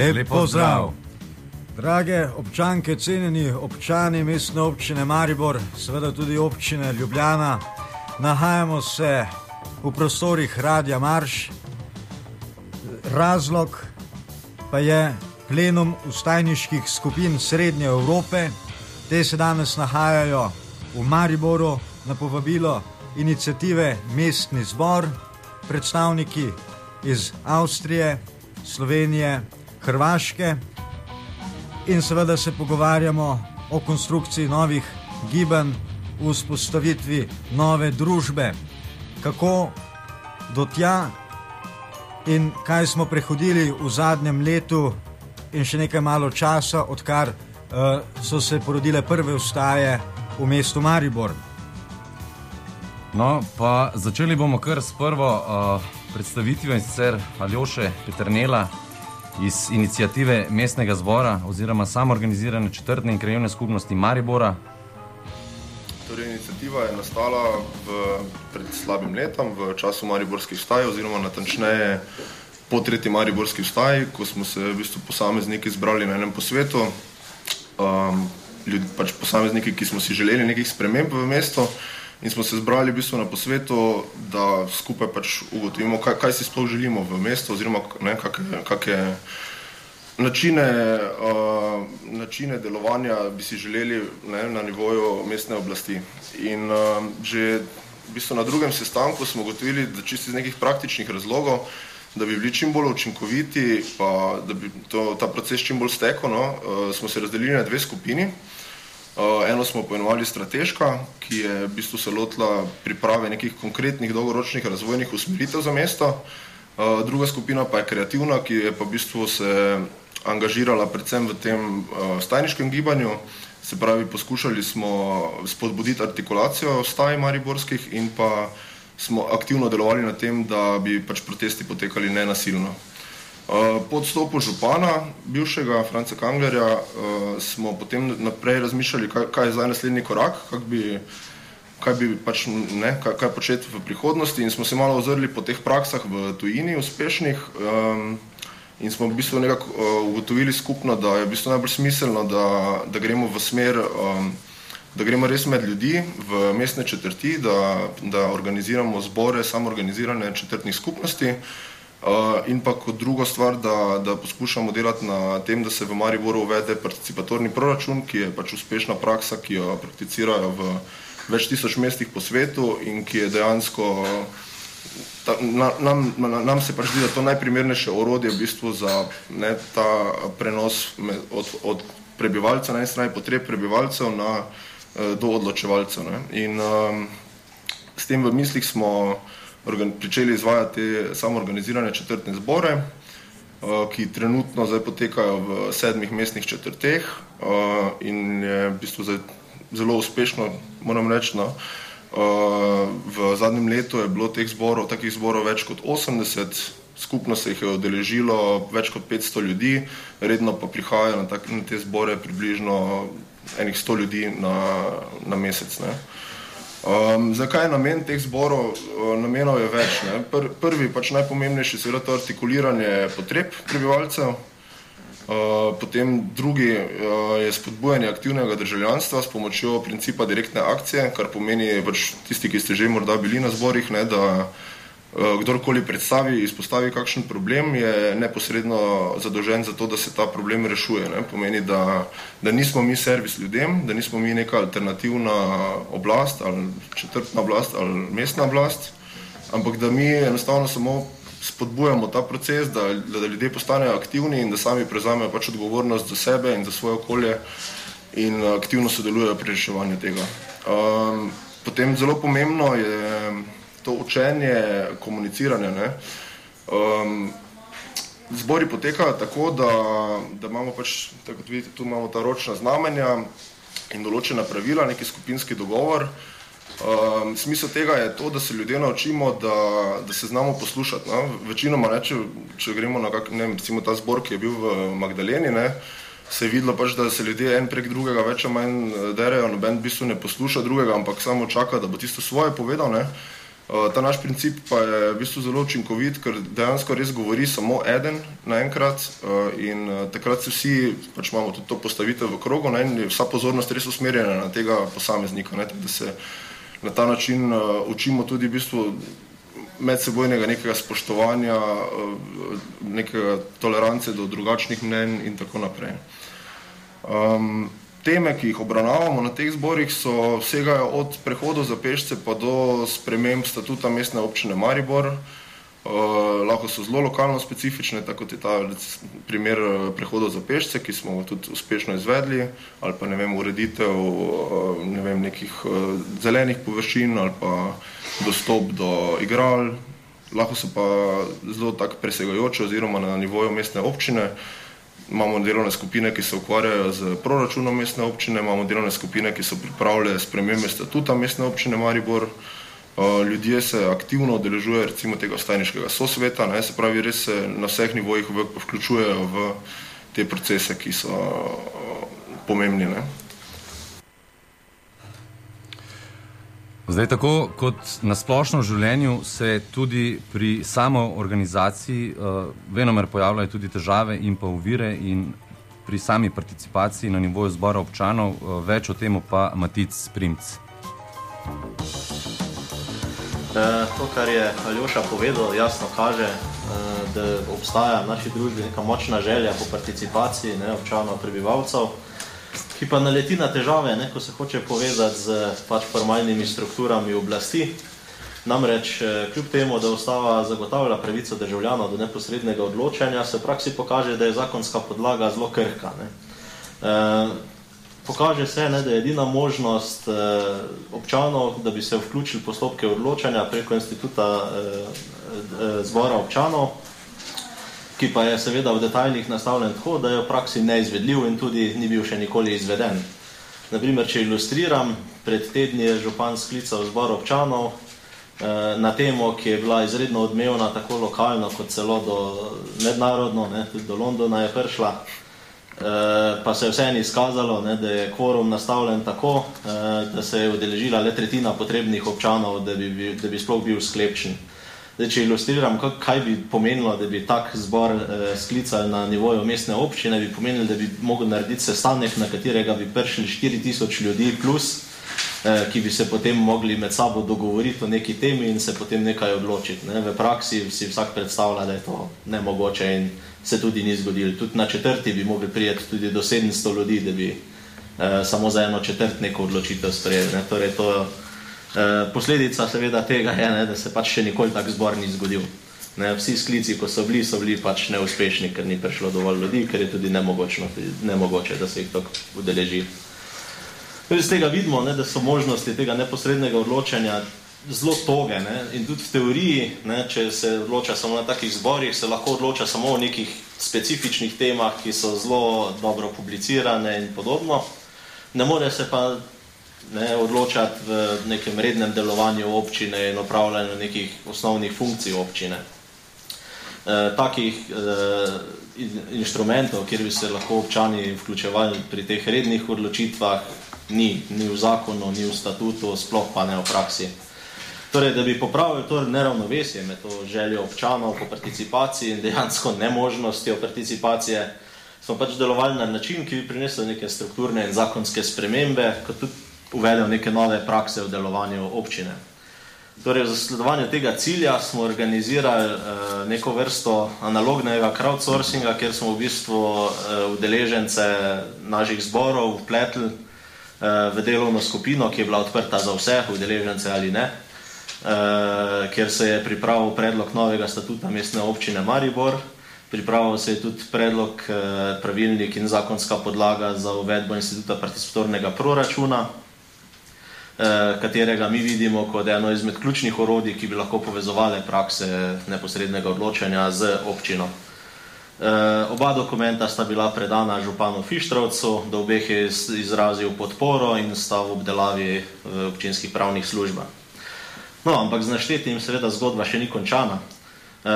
Lep, Lep pozdrav. Drage občanke, cenjeni občani mestne občine Maribor, seveda tudi občine Ljubljana, nahajamo se v prostorih Radia Marš. Razlog pa je plenum ustajniških skupin Srednje Evrope. Te se danes nahajajo v Mariboru na povabilo inicijative Mestni zbor, predstavniki iz Avstrije, Slovenije, Hrvaške. In seveda se pogovarjamo o konstrukciji novih gibanj, vzpostavitvi nove družbe, kako do tja in kaj smo prehodili v zadnjem letu in še nekaj malo časa, odkar uh, so se porodile prve vstaje v mestu Maribor. No, pa začeli bomo kar s prvo uh, predstavitvijo in sicer Aljoše Petrnela iz inicijative mestnega zbora oziroma samoorganizirane četrtne in krajevne skupnosti Maribora. Torej, inicijativa je nastala v, pred slabim letom, v času Mariborskih vstaj, oziroma natančneje po tretji Mariborski vstaj, ko smo se v bistvu posamezniki zbrali na enem posvetu. Um, ljud, pač posamezniki, ki smo si želeli nekih sprememb v mestu, in smo se zbrali v bistvu na posvetu, da skupaj pač ugotovimo, kaj, kaj si sploh želimo v mestu, oziroma kakšne načine, uh, načine delovanja bi si želeli ne, na nivoju mestne oblasti. In uh, že v bistvu na drugem sestanku smo ugotovili, da čisto iz nekih praktičnih razlogov, da bi bili čim bolj učinkoviti, pa da bi to, ta proces čim bolj stekel, no, uh, smo se razdelili na dve skupini. Uh, eno smo poimenovali strateška, ki je v bistvu se lotila priprave nekih konkretnih dolgoročnih razvojnih usmeritev za mesto. Uh, druga skupina pa je kreativna, ki je pa v bistvu se angažirala predvsem v tem uh, stajniškem gibanju. Se pravi, poskušali smo spodbuditi artikulacijo staj mariborskih in pa smo aktivno delovali na tem, da bi pač protesti potekali nenasilno. Po odstopu župana, bivšega Franca Kanglerja, smo potem naprej razmišljali, kaj, kaj je zdaj naslednji korak, kaj bi, kaj bi pač, ne, kaj, kaj početi v prihodnosti in smo se malo ozrli po teh praksah v tujini uspešnih um, in smo v bistvu nekako uh, ugotovili skupno, da je v bistvu najbolj smiselno, da, da gremo v smer, um, da gremo res med ljudi v mestne četrti, da, da organiziramo zbore samoorganizirane četrtnih skupnosti, in pa kot drugo stvar, da, da poskušamo delati na tem, da se v Mariboru uvede participatorni proračun, ki je pač uspešna praksa, ki jo prakticirajo v več tisoč mestih po svetu in ki je dejansko, ta, na, nam, na, nam se pač zdi, da to najprimernejše orodje v bistvu za ne, ta prenos med, od, od prebivalcev, na eni strani potreb prebivalcev na, do odločevalcev. Ne. In um, s tem v mislih smo pričeli izvajati samoorganizirane četrtne zbore, ki trenutno zdaj potekajo v sedmih mestnih četrteh in je v bistvu zdaj zelo uspešno, moram reči. No. V zadnjem letu je bilo teh zborov, takih zborov več kot 80, skupno se jih je odeležilo več kot 500 ljudi, redno pa prihajajo na, tak, na te zbore približno enih 100 ljudi na, na mesec. Ne. Um, zakaj je namen teh zborov? Namenov je več. Pr, prvi, pač najpomembnejši, je seveda to artikuliranje potreb prebivalcev, uh, potem drugi uh, je spodbujanje aktivnega državljanstva s pomočjo principa direktne akcije, kar pomeni pač tisti, ki ste že morda bili na zborih, ne, da Eh, kdorkoli predstavi, izpostavi kakšen problem, je neposredno zadolžen za to, da se ta problem rešuje. Ne? Pomeni, da, da nismo mi servis ljudem, da nismo mi neka alternativna oblast ali četrtna oblast ali mestna oblast, ampak da mi enostavno samo spodbujamo ta proces, da, da ljudje postanejo aktivni in da sami prevzamejo pač odgovornost za sebe in za svoje okolje in aktivno sodelujejo pri reševanju tega. Um, potem zelo pomembno je to učenje, komuniciranje. Ne? Um, zbori potekajo tako, da, da imamo pač, tako kot vidite, tu imamo ta ročna znamenja in določena pravila, neki skupinski dogovor. Um, smisel tega je to, da se ljudje naučimo, da, da se znamo poslušati. No? Večinoma, ne, če, če gremo na kak, ne, recimo ta zbor, ki je bil v Magdaleni, ne, se je videlo, pač, da se ljudje en prek drugega več ali manj eh, derejo, noben v bistvu ne posluša drugega, ampak samo čaka, da bo tisto svoje povedal. Ne. Eh, ta naš princip pa je v bistvu zelo učinkovit, ker dejansko res govori samo eden naenkrat eh, in eh, takrat se vsi, pač imamo tudi to postavitev v krogu ne, in vsa pozornost res usmerjena na tega posameznika, ne, da se na ta način učimo tudi v bistvu medsebojnega nekega spoštovanja, nekega tolerance do drugačnih mnen in tako naprej. Um, teme, ki jih obravnavamo na teh zborih, so vsegajo od prehodov za pešce pa do sprememb statuta mestne občine Maribor. Uh, lahko so zelo lokalno specifične, tako kot je ta primer eh, prehodov za pešce, ki smo ga tudi uspešno izvedli, ali pa ne vem, ureditev uh, ne vem, nekih zelenih površin ali pa dostop do igral. Lahko so pa zelo tako presegajoče oziroma na nivoju mestne občine. Uh, imamo delovne skupine, ki se ukvarjajo z proračunom mestne občine, imamo delovne skupine, ki so pripravljale spremembe statuta mestne občine Maribor. Ljudje se aktivno odeležujejo recimo tega stajniškega sosveta, ne, se pravi, res se na vseh nivojih vključujejo v te procese, ki so pomembni. Ne. Zdaj, tako kot na splošno v življenju, se tudi pri samo organizaciji uh, venomer pojavljajo tudi težave in pa uvire in pri sami participaciji na nivoju zbora občanov, uh, več o tem pa Matic Primc. To, kar je Aljoša povedal, jasno kaže, da obstaja v naši družbi neka močna želja po participaciji ne, občanov, prebivalcev ki pa naleti na težave, ne, ko se hoče povezati z pač formalnimi strukturami oblasti. Namreč, eh, kljub temu, da ustava zagotavlja pravico državljanov do neposrednega odločanja, se v praksi pokaže, da je zakonska podlaga zelo krhka. Ne. E, pokaže se, ne, da je edina možnost e, občanov, da bi se vključili postopke odločanja preko instituta e, e, zbora občanov, ki pa je seveda v detaljih nastavljen tako, da je v praksi neizvedljiv in tudi ni bil še nikoli izveden. Naprimer, če ilustriram, pred tedni je župan sklical zbor občanov eh, na temo, ki je bila izredno odmevna tako lokalno kot celo do mednarodno, ne, tudi do Londona je prišla, eh, pa se je vseeno izkazalo, ne, da je kvorum nastavljen tako, eh, da se je udeležila le tretjina potrebnih občanov, da bi, da bi sploh bil sklepčen. Zdaj, če ilustriram, kaj bi pomenilo, da bi tak zbor eh, sklicali na nivoju mestne občine, bi pomenilo, da bi mogel narediti sestanek, na katerega bi prišli 4000 ljudi plus, eh, ki bi se potem mogli med sabo dogovoriti o neki temi in se potem nekaj odločiti. Ne? V praksi si vsak predstavlja, da je to nemogoče in se tudi ni zgodilo. Tudi na četrti bi mogli prijeti tudi do 700 ljudi, da bi eh, samo za eno četrt neko odločitev sprejeli. Ne? Torej, to Eh, posledica seveda tega je, ne, da se pač še nikoli tak zbor ni zgodil. Ne, vsi sklici, ko so bili, so bili pač neuspešni, ker ni prišlo dovolj ljudi, ker je tudi nemogoče, nemogoče da se jih tako udeleži. Iz tega vidimo, ne, da so možnosti tega neposrednega odločanja zelo toge ne, in tudi v teoriji, ne, če se odloča samo na takih zborih, se lahko odloča samo o nekih specifičnih temah, ki so zelo dobro publicirane in podobno. Ne more se pa ne, odločati v nekem rednem delovanju občine in opravljanju nekih osnovnih funkcij občine. E, takih e, inštrumentov, kjer bi se lahko občani vključevali pri teh rednih odločitvah, ni, ni v zakonu, ni v statutu, sploh pa ne v praksi. Torej, da bi popravili to neravnovesje med to željo občanov po participaciji in dejansko nemožnostjo participacije, smo pač delovali na način, ki bi prinesel neke strukturne in zakonske spremembe, kot tudi uvedel neke nove prakse v delovanju občine. Torej, v zasledovanju tega cilja smo organizirali uh, neko vrsto analognega crowdsourcinga, kjer smo v bistvu uh, udeležence naših zborov vpletli uh, v delovno skupino, ki je bila odprta za vse, udeležence ali ne, uh, kjer se je pripravil predlog novega statuta mestne občine Maribor. Pripravil se je tudi predlog, uh, pravilnik in zakonska podlaga za uvedbo instituta participatornega proračuna. Eh, katerega mi vidimo kot eno izmed ključnih orodij, ki bi lahko povezovali prakse neposrednega odločanja z občino. E, oba dokumenta sta bila predana županu Fištrovcu, do obeh je izrazil podporo in sta v obdelavi v občinskih pravnih službah. No, ampak z naštetim seveda zgodba še ni končana. E,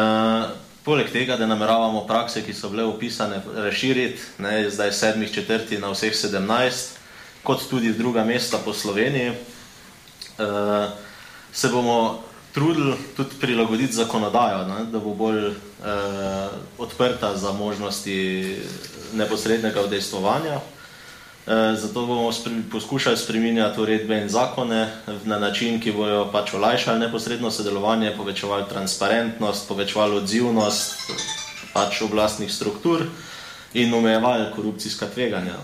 poleg tega, da nameravamo prakse, ki so bile opisane, razširiti, ne, zdaj sedmih četrti na vseh sedemnajst, kot tudi druga mesta po Sloveniji, uh, se bomo trudili tudi prilagoditi zakonodajo, ne, da bo bolj uh, odprta za možnosti neposrednega udejstvovanja. Uh, zato bomo spri, poskušali spreminjati uredbe in zakone na način, ki bojo pač olajšali neposredno sodelovanje, povečevali transparentnost, povečevali odzivnost pač oblastnih struktur in omejevali korupcijska tveganja.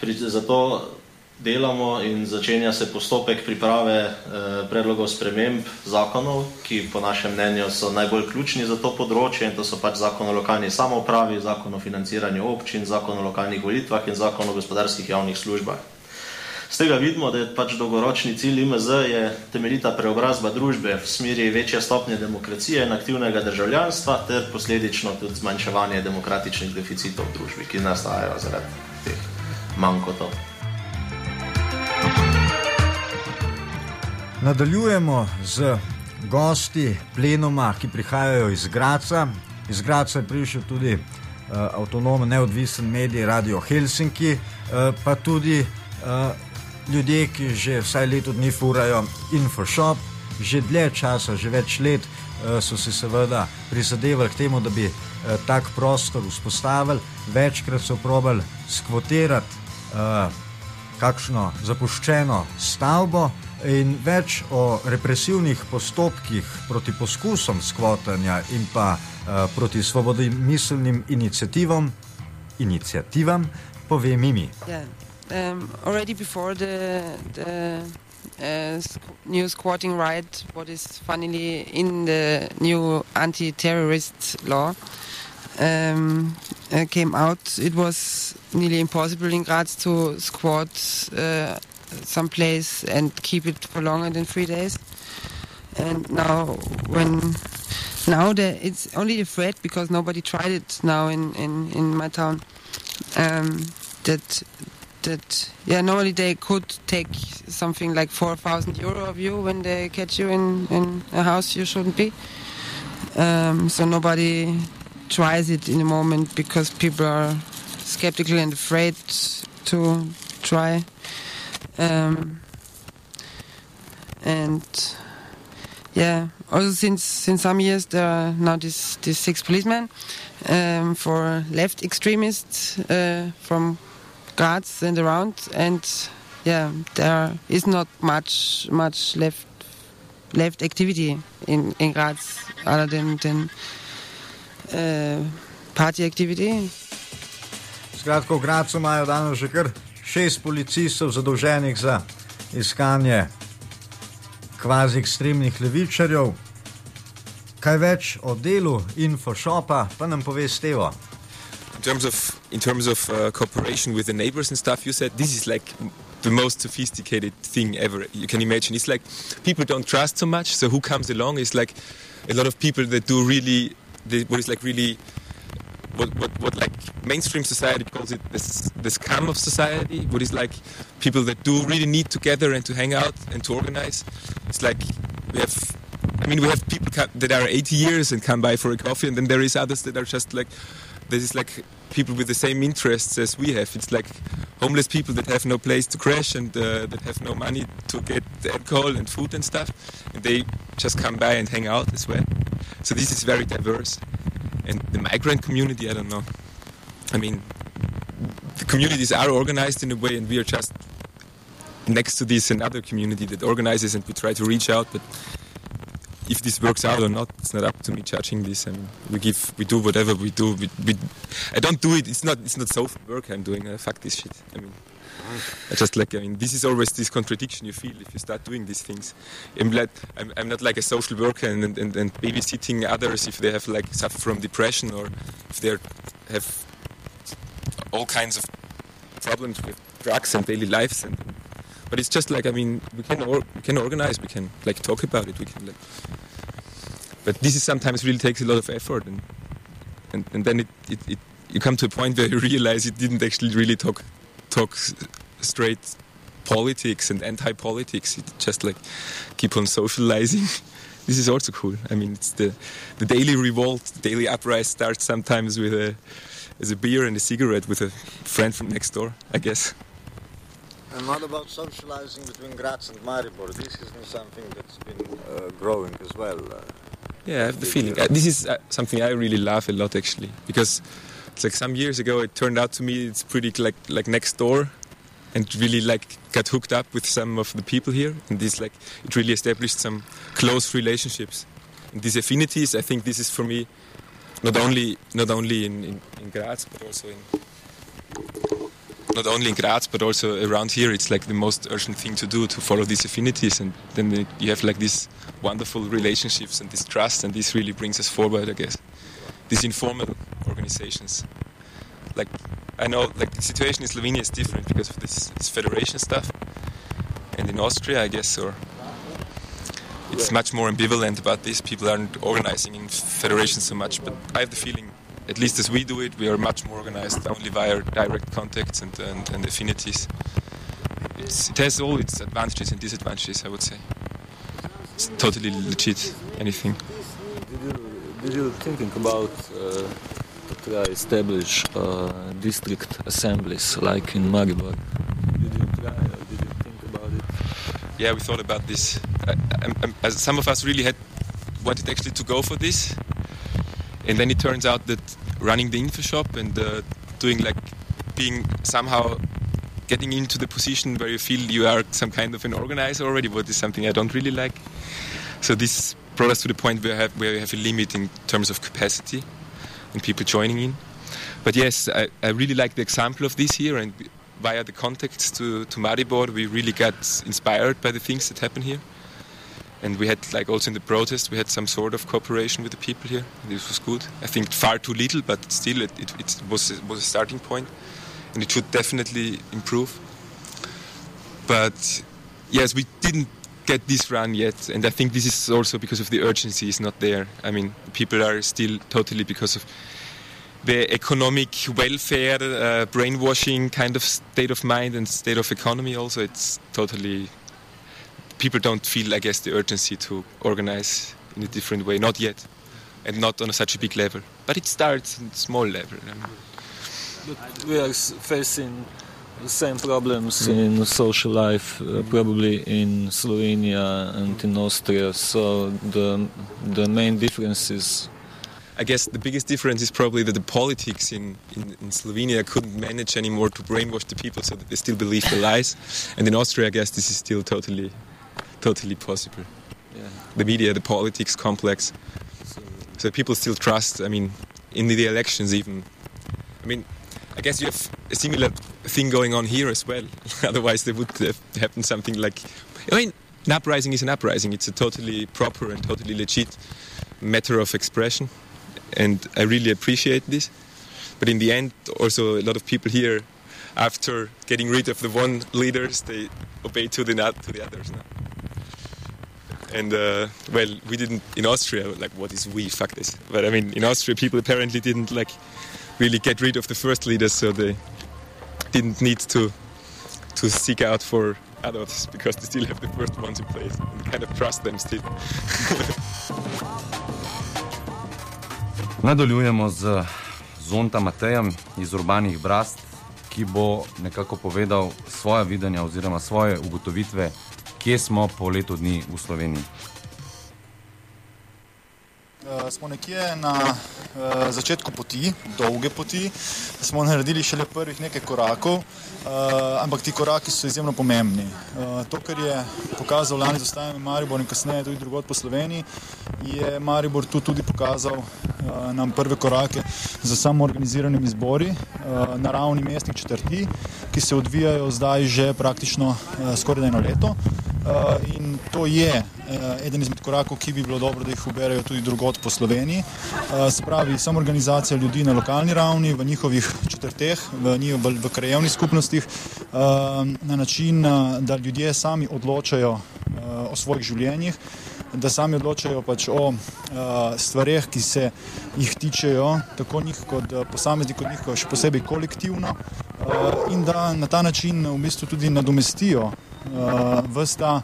Pri, zato delamo in začenja se postopek priprave eh, predlogov sprememb zakonov, ki po našem mnenju so najbolj ključni za to področje in to so pač zakon o lokalni samoupravi, zakon o financiranju občin, zakon o lokalnih volitvah in zakon o gospodarskih javnih službah. Z tega vidimo, da je pač dolgoročni cilj IMZ je temeljita preobrazba družbe v smeri večje stopnje demokracije in aktivnega državljanstva ter posledično tudi zmanjševanje demokratičnih deficitov v družbi, ki nastajajo zaradi teh manjkotov. Nadaljujemo z gosti plenoma, ki prihajajo iz Graca. Iz Graca je prišel tudi uh, avtonomen, neodvisen medij Radio Helsinki, uh, pa tudi uh, ljudje, ki že vsaj leto dni furajo InfoShop. Že dlje časa, že več let uh, so si seveda prizadevali k temu, da bi uh, tak prostor vzpostavili. Večkrat so probali skvotirati uh, kakšno zapuščeno stavbo. In več o represivnih postopkih proti poskusom skvotanja in pa uh, proti svobodnim inicijativam, inicijativam pove Mimi. Yeah. Um, already before the, the uh, new squatting right, what is finally in the new anti-terrorist law, um, uh, came out, it was nearly impossible in Graz to squat uh, someplace and keep it for longer than three days. And now, when now there, it's only a threat because nobody tried it now in in, in my town. Um, that that yeah, normally they could take something like four thousand euro of you when they catch you in in a house you shouldn't be. Um, so nobody tries it in a moment because people are skeptical and afraid to try. Um, and yeah, also since since some years there are now these these six policemen um, for left extremists uh, from Graz and around, and yeah, there is not much much left left activity in in Graz other than than uh, party activity. Skratka, v imajo danes že kar šest policistov zadolženih za iskanje kvazi ekstremnih levičarjev. Kaj več o delu InfoShopa, pa nam pove Stevo. In terms of, in terms of uh, cooperation with the neighbors and stuff, you said this is like the most sophisticated thing ever you can imagine. It's like people don't trust so much, so who comes along is like a lot of people that do really, the, what is like really what, what, what like mainstream society calls it this scam of society what is like people that do really need to gather and to hang out and to organize. It's like we have I mean we have people that are 80 years and come by for a coffee and then there is others that are just like this is like people with the same interests as we have. It's like homeless people that have no place to crash and uh, that have no money to get alcohol and food and stuff and they just come by and hang out as well. So this is very diverse and the migrant community, I don't know. I mean, the communities are organized in a way, and we are just next to this another community that organizes, and we try to reach out. But if this works out or not, it's not up to me judging this. I mean, we give, we do whatever we do. We, we, I don't do it. It's not, it's not social work I'm doing. Uh, fuck this shit. I mean, I just like, I mean, this is always this contradiction you feel if you start doing these things. I'm, like, I'm, I'm not like a social worker and, and, and babysitting others if they have like suffer from depression or if they have all kinds of problems with drugs and daily lives and but it's just like I mean we can or, we can organize we can like talk about it we can like but this is sometimes really takes a lot of effort and and, and then it, it, it you come to a point where you realize you didn't actually really talk talk straight politics and anti-politics it just like keep on socializing this is also cool i mean it's the the daily revolt the daily uprising starts sometimes with a as a beer and a cigarette with a friend from next door i guess And what about socializing between Graz and Maribor? This isn't something that's been uh, growing as well. Uh, Yeah, I have the feeling. Uh, this is uh, something I really love a lot, actually, because like some years ago it turned out to me it's pretty like like next door, and really like got hooked up with some of the people here, and this like it really established some close relationships. And these affinities, I think this is for me, not only not only in, in, in Graz but also in not only in Graz but also around here. It's like the most urgent thing to do to follow these affinities, and then the, you have like these wonderful relationships and this trust, and this really brings us forward, I guess. This informal organizations, like I know, like the situation in Slovenia is different because of this, this federation stuff, and in Austria, I guess, or it's much more ambivalent about this. People aren't organizing in federations so much, but I have the feeling, at least as we do it, we are much more organized only via direct contacts and, and, and affinities. It's, it has all its advantages and disadvantages, I would say. It's totally legit, anything. Did you, did you thinking about uh, to try establish uh, district assemblies like in Maribor? Did you try or did you think about it? Yeah, we thought about this. I, I, I, some of us really had wanted actually to go for this, and then it turns out that running the info shop and uh, doing like being somehow getting into the position where you feel you are some kind of an organizer already, what is something I don't really like. So this brought us to the point where, have, where we have a limit in terms of capacity and people joining in. But yes, I, I really like the example of this here, and via the contacts to, to Maribor, we really got inspired by the things that happen here. And we had, like, also in the protest, we had some sort of cooperation with the people here. This was good. I think far too little, but still, it, it, it was, was a starting point, and it should definitely improve. But yes, we didn't get this run yet, and I think this is also because of the urgency is not there. I mean, people are still totally because of the economic welfare, uh, brainwashing kind of state of mind and state of economy. Also, it's totally people don't feel, I guess, the urgency to organize in a different way. Not yet, and not on a, such a big level. But it starts in small level. I mean. We are facing the same problems in social life, uh, probably in Slovenia and in Austria. So the the main difference is I guess the biggest difference is probably that the politics in, in, in Slovenia couldn't manage anymore to brainwash the people so that they still believe the lies. And in Austria, I guess this is still totally, totally possible. Yeah. The media, the politics complex. So people still trust, I mean, in the elections even. I mean, I guess you have a similar thing going on here as well. Otherwise, there would have happened something like. I mean, an uprising is an uprising. It's a totally proper and totally legit matter of expression. And I really appreciate this. But in the end, also a lot of people here, after getting rid of the one leaders, they obey to the, to the others. And uh, well, we didn't in Austria. Like, what is we? Fuck this. But I mean, in Austria, people apparently didn't like really get rid of the first leaders, so they didn't need to to seek out for others because they still have the first ones in place and kind of trust them still. Nadaljujemo z Zonta Matejem iz Urbanih Brast, ki bo nekako povedal svoje videnja oziroma svoje ugotovitve, kje smo po letu dni v Sloveniji. Uh, smo nekje na uh, začetku poti, dolge poti, smo naredili šele prvih nekaj korakov, uh, ampak ti koraki so izjemno pomembni. Uh, to, kar je pokazal lani z ostajanjem Maribor in kasneje tudi drugod po Sloveniji, je Maribor tu tudi pokazal uh, nam prve korake za samo organiziranimi zbori uh, na ravni mestnih četrti, ki se odvijajo zdaj že praktično uh, skoraj eno leto. Uh, in to je eden izmed korakov, ki bi bilo dobro, da jih uberejo tudi drugot po Sloveniji. Uh, se pravi, samo organizacija ljudi na lokalni ravni, v njihovih četrteh, v, njih, v, v krajevnih skupnostih, uh, na način, da ljudje sami odločajo o svojih življenjih, da sami odločajo pač o stvarih, ki se jih tičejo, tako njih kot uh, posameznik, kot njih, še posebej kolektivno, in da na ta način v bistvu tudi nadomestijo vsta.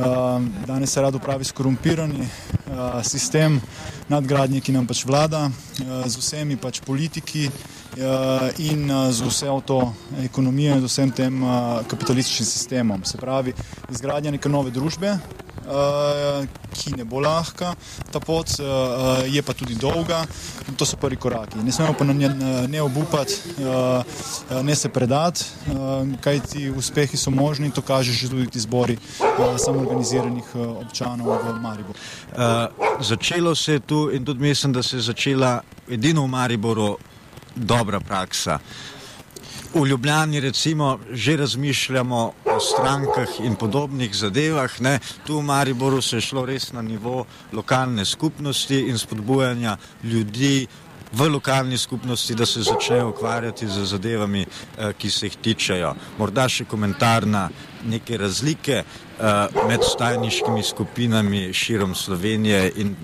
Uh, danes se rado pravi skorumpirani uh, sistem nadgradnje, ki nam pač vlada, uh, z vsemi pač politiki uh, in z vso to ekonomijo in z vsem tem kapitalističnim sistemom. Se pravi, izgradnja neke nove družbe, ki ne bo lahka, ta pot uh, je pa tudi dolga to so prvi koraki. Ne smemo pa ne, ne obupati, uh, ne se predati, uh, kaj ti uspehi so možni, to kaže že tudi ti zbori uh, samoorganiziranih uh, občanov v Mariboru. Uh, začelo se je tu in tudi mislim, da se je začela edino v Mariboru dobra praksa. V Ljubljani recimo že razmišljamo o strankah in podobnih zadevah. Ne. Tu v Mariboru se je šlo res na nivo lokalne skupnosti in spodbujanja ljudi v lokalni skupnosti, da se začnejo ukvarjati z zadevami, eh, ki se jih tičejo. Morda še komentar na neke razlike eh, med stajniškimi skupinami širom Slovenije in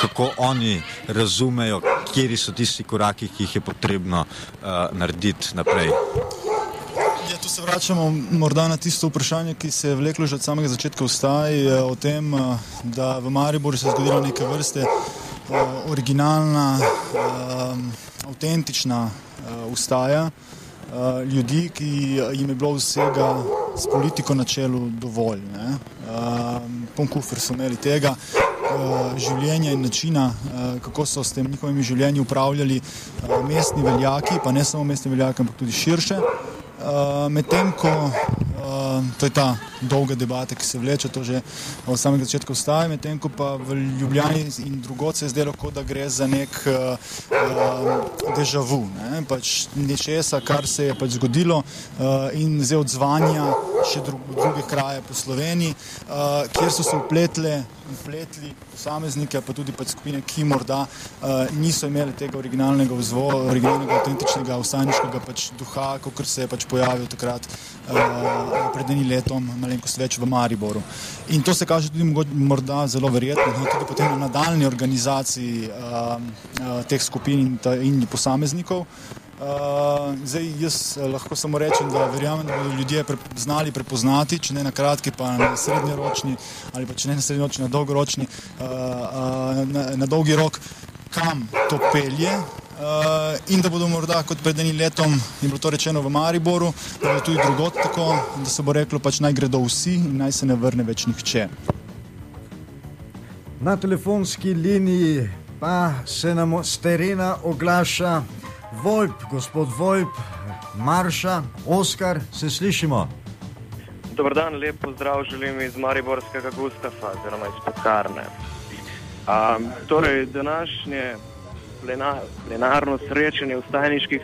kako oni razumejo, kje so tisti koraki, ki jih je potrebno uh, narediti naprej. Ja, tu se vračamo morda na tisto vprašanje, ki se je vleklo že od samega začetka vstaj, o tem, da v Mariboru se je zgodila neke vrste uh, originalna, uh, avtentična uh, ustaja uh, ljudi, ki jim je bilo vsega s politiko na čelu dovolj. Uh, Ponkufr so imeli tega, Eh, življenja in načina, eh, kako so s tem njihovimi življenji upravljali eh, mestni veljaki, pa ne samo mestni veljaki, ampak tudi širše. Medtem ko to je ta dolga debata, ki se vleče, to že od samega začetka vstaje, medtem ko pa v Ljubljani in drugod se je zdelo, kot da gre za nek uh, deja vu, ne? pač nečesa, kar se je pač zgodilo uh, in zdaj odzvanja še dru druge kraje po Sloveniji, uh, kjer so se upletle upletli posameznike, pa tudi pač skupine, ki morda uh, niso imeli tega originalnega vzvoja, originalnega, avtentičnega, vstajniškega pač duha, kot se je pač pojavil takrat uh, pred enim letom, malenkost več v Mariboru. In to se kaže tudi morda zelo verjetno, no, tudi potem na nadaljni organizaciji uh, uh, teh skupin in, ta, in posameznikov. Uh, zdaj, jaz lahko samo rečem, da verjamem, da bodo ljudje pre, znali prepoznati, če ne na kratki, pa na srednjeročni, ali pa če ne na srednjeročni, na dolgoročni, uh, uh, na, na dolgi rok, kam to pelje. Uh, in da bodo morda, kot pred enim letom, je bilo to rečeno v Mariboru, da bo tudi drugot tako, da se bo reklo, pač naj gredo vsi in naj se ne vrne več nihče. Na telefonski liniji pa se nam z terena oglaša Vojp, gospod Vojp, Marša, Oskar, se slišimo. Dobro dan, lep pozdrav želim iz Mariborskega Gustafa, oziroma iz Pekarne. Um, torej, današnje plenar, plenarno srečanje vstajniških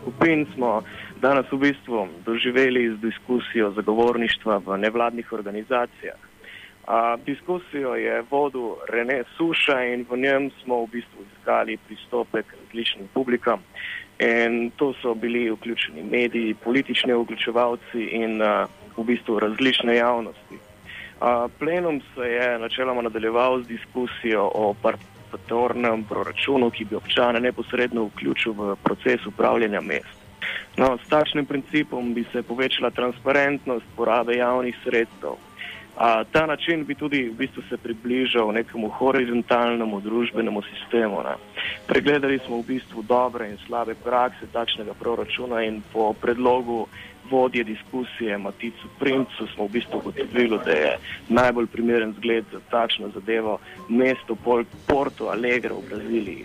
skupin smo danes v bistvu doživeli z diskusijo zagovorništva v nevladnih organizacijah. A, diskusijo je vodil Rene Suša in v njem smo v bistvu iskali pristope k različnim publikam. In to so bili vključeni mediji, politični vključevalci in a, v bistvu različne javnosti. A, plenum se je načeloma nadaljeval z diskusijo o participatornem proračunu, ki bi občane neposredno vključil v proces upravljanja mest. No, s takšnim principom bi se povečala transparentnost porabe javnih sredstev. A, ta način bi tudi v bistvu se približal nekemu horizontalnemu družbenemu sistemu. Ne. Pregledali smo v bistvu dobre in slabe prakse takšnega proračuna in po predlogu vodje diskusije Maticu Princu smo v bistvu ugotovili, da je najbolj primeren zgled za takšno zadevo mesto Pol Porto Alegre v Braziliji.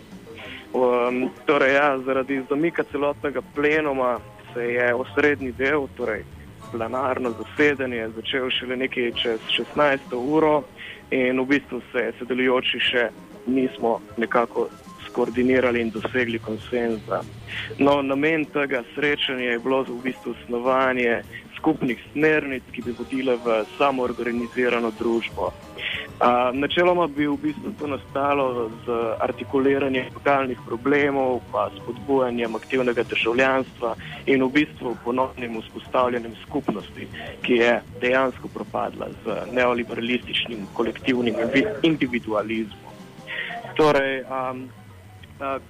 Um, torej, ja, zaradi zamika celotnega plenuma se je osrednji del, torej plenarno zasedanje, začel šele nekaj čez 16. uro in v bistvu se sedelujoči še nismo nekako skoordinirali in dosegli konsenza. No, namen tega srečanja je bilo v bistvu snovanje skupnih smernic, ki bi vodile v samoorganizirano družbo. A, načeloma bi v bistvu to nastalo z artikuliranjem lokalnih problemov, pa spodbujanjem aktivnega državljanstva in v bistvu ponovnim vzpostavljanjem skupnosti, ki je dejansko propadla z neoliberalističnim kolektivnim individualizmom. Torej, um,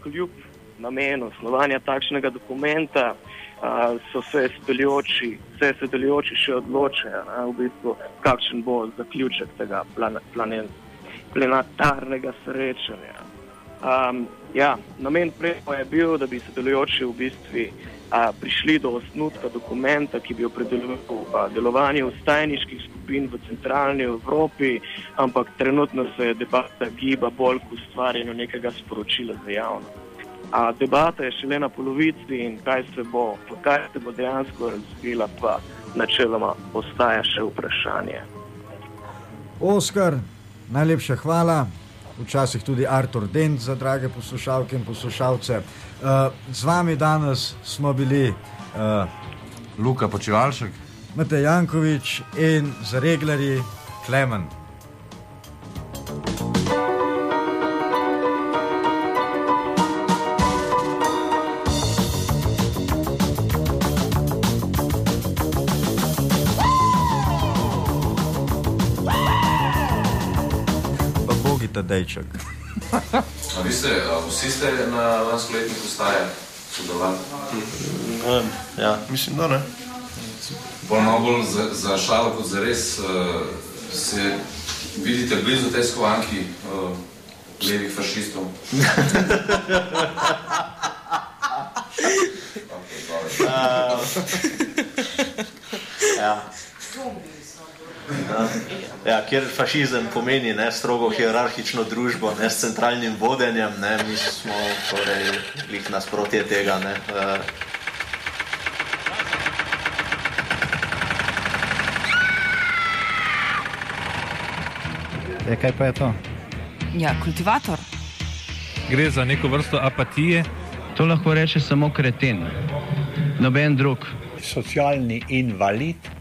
kljub namenu snovanja takšnega dokumenta so se sedeljoči, se sedeljoči še odločajo, v bistvu, kakšen bo zaključek tega plan, planen, planetarnega srečanja. Um, ja, namen prejmo je bil, da bi sedeljoči v bistvu a, prišli do osnutka dokumenta, ki bi opredeljeval delovanje ustajniških skupin v centralni Evropi, ampak trenutno se je debata giba bolj k ustvarjanju nekega sporočila za javnost. A debata je šele na polovici in kaj se bo, kaj se bo dejansko razvila, pa načeloma ostaja še vprašanje. Oskar, najlepša hvala. Včasih tudi Artur Dent za drage poslušalke in poslušalce. Uh, z vami danes smo bili uh, Luka Počivalšek, Matej Jankovič in za reglerji Klemen. Tadejček. A vi ste, a vsi ste na lanskoletnih ustajah sodelovali? Um, ja, mislim, da ne. Bolj malo bolj za, za šalo kot za res, uh, se vidite blizu tej skovanki uh, levih fašistov. Uh, ja. Ja, ja, kjer fašizem pomeni ne, strogo hierarhično družbo ne, s centralnim vodenjem, ne, mi smo torej glih nasprotje tega. Ne, uh, Ja, kaj pa je to? Ja, kultivator. Gre za neko vrsto apatije. To lahko reče samo kreten, noben drug. Socialni invalid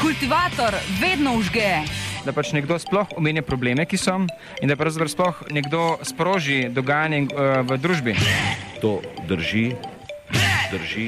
Kultivator vedno užge. Da pač nekdo sploh omenja probleme, ki so, in da pravzaprav sploh nekdo sproži dogajanje uh, v družbi. To drži, drži,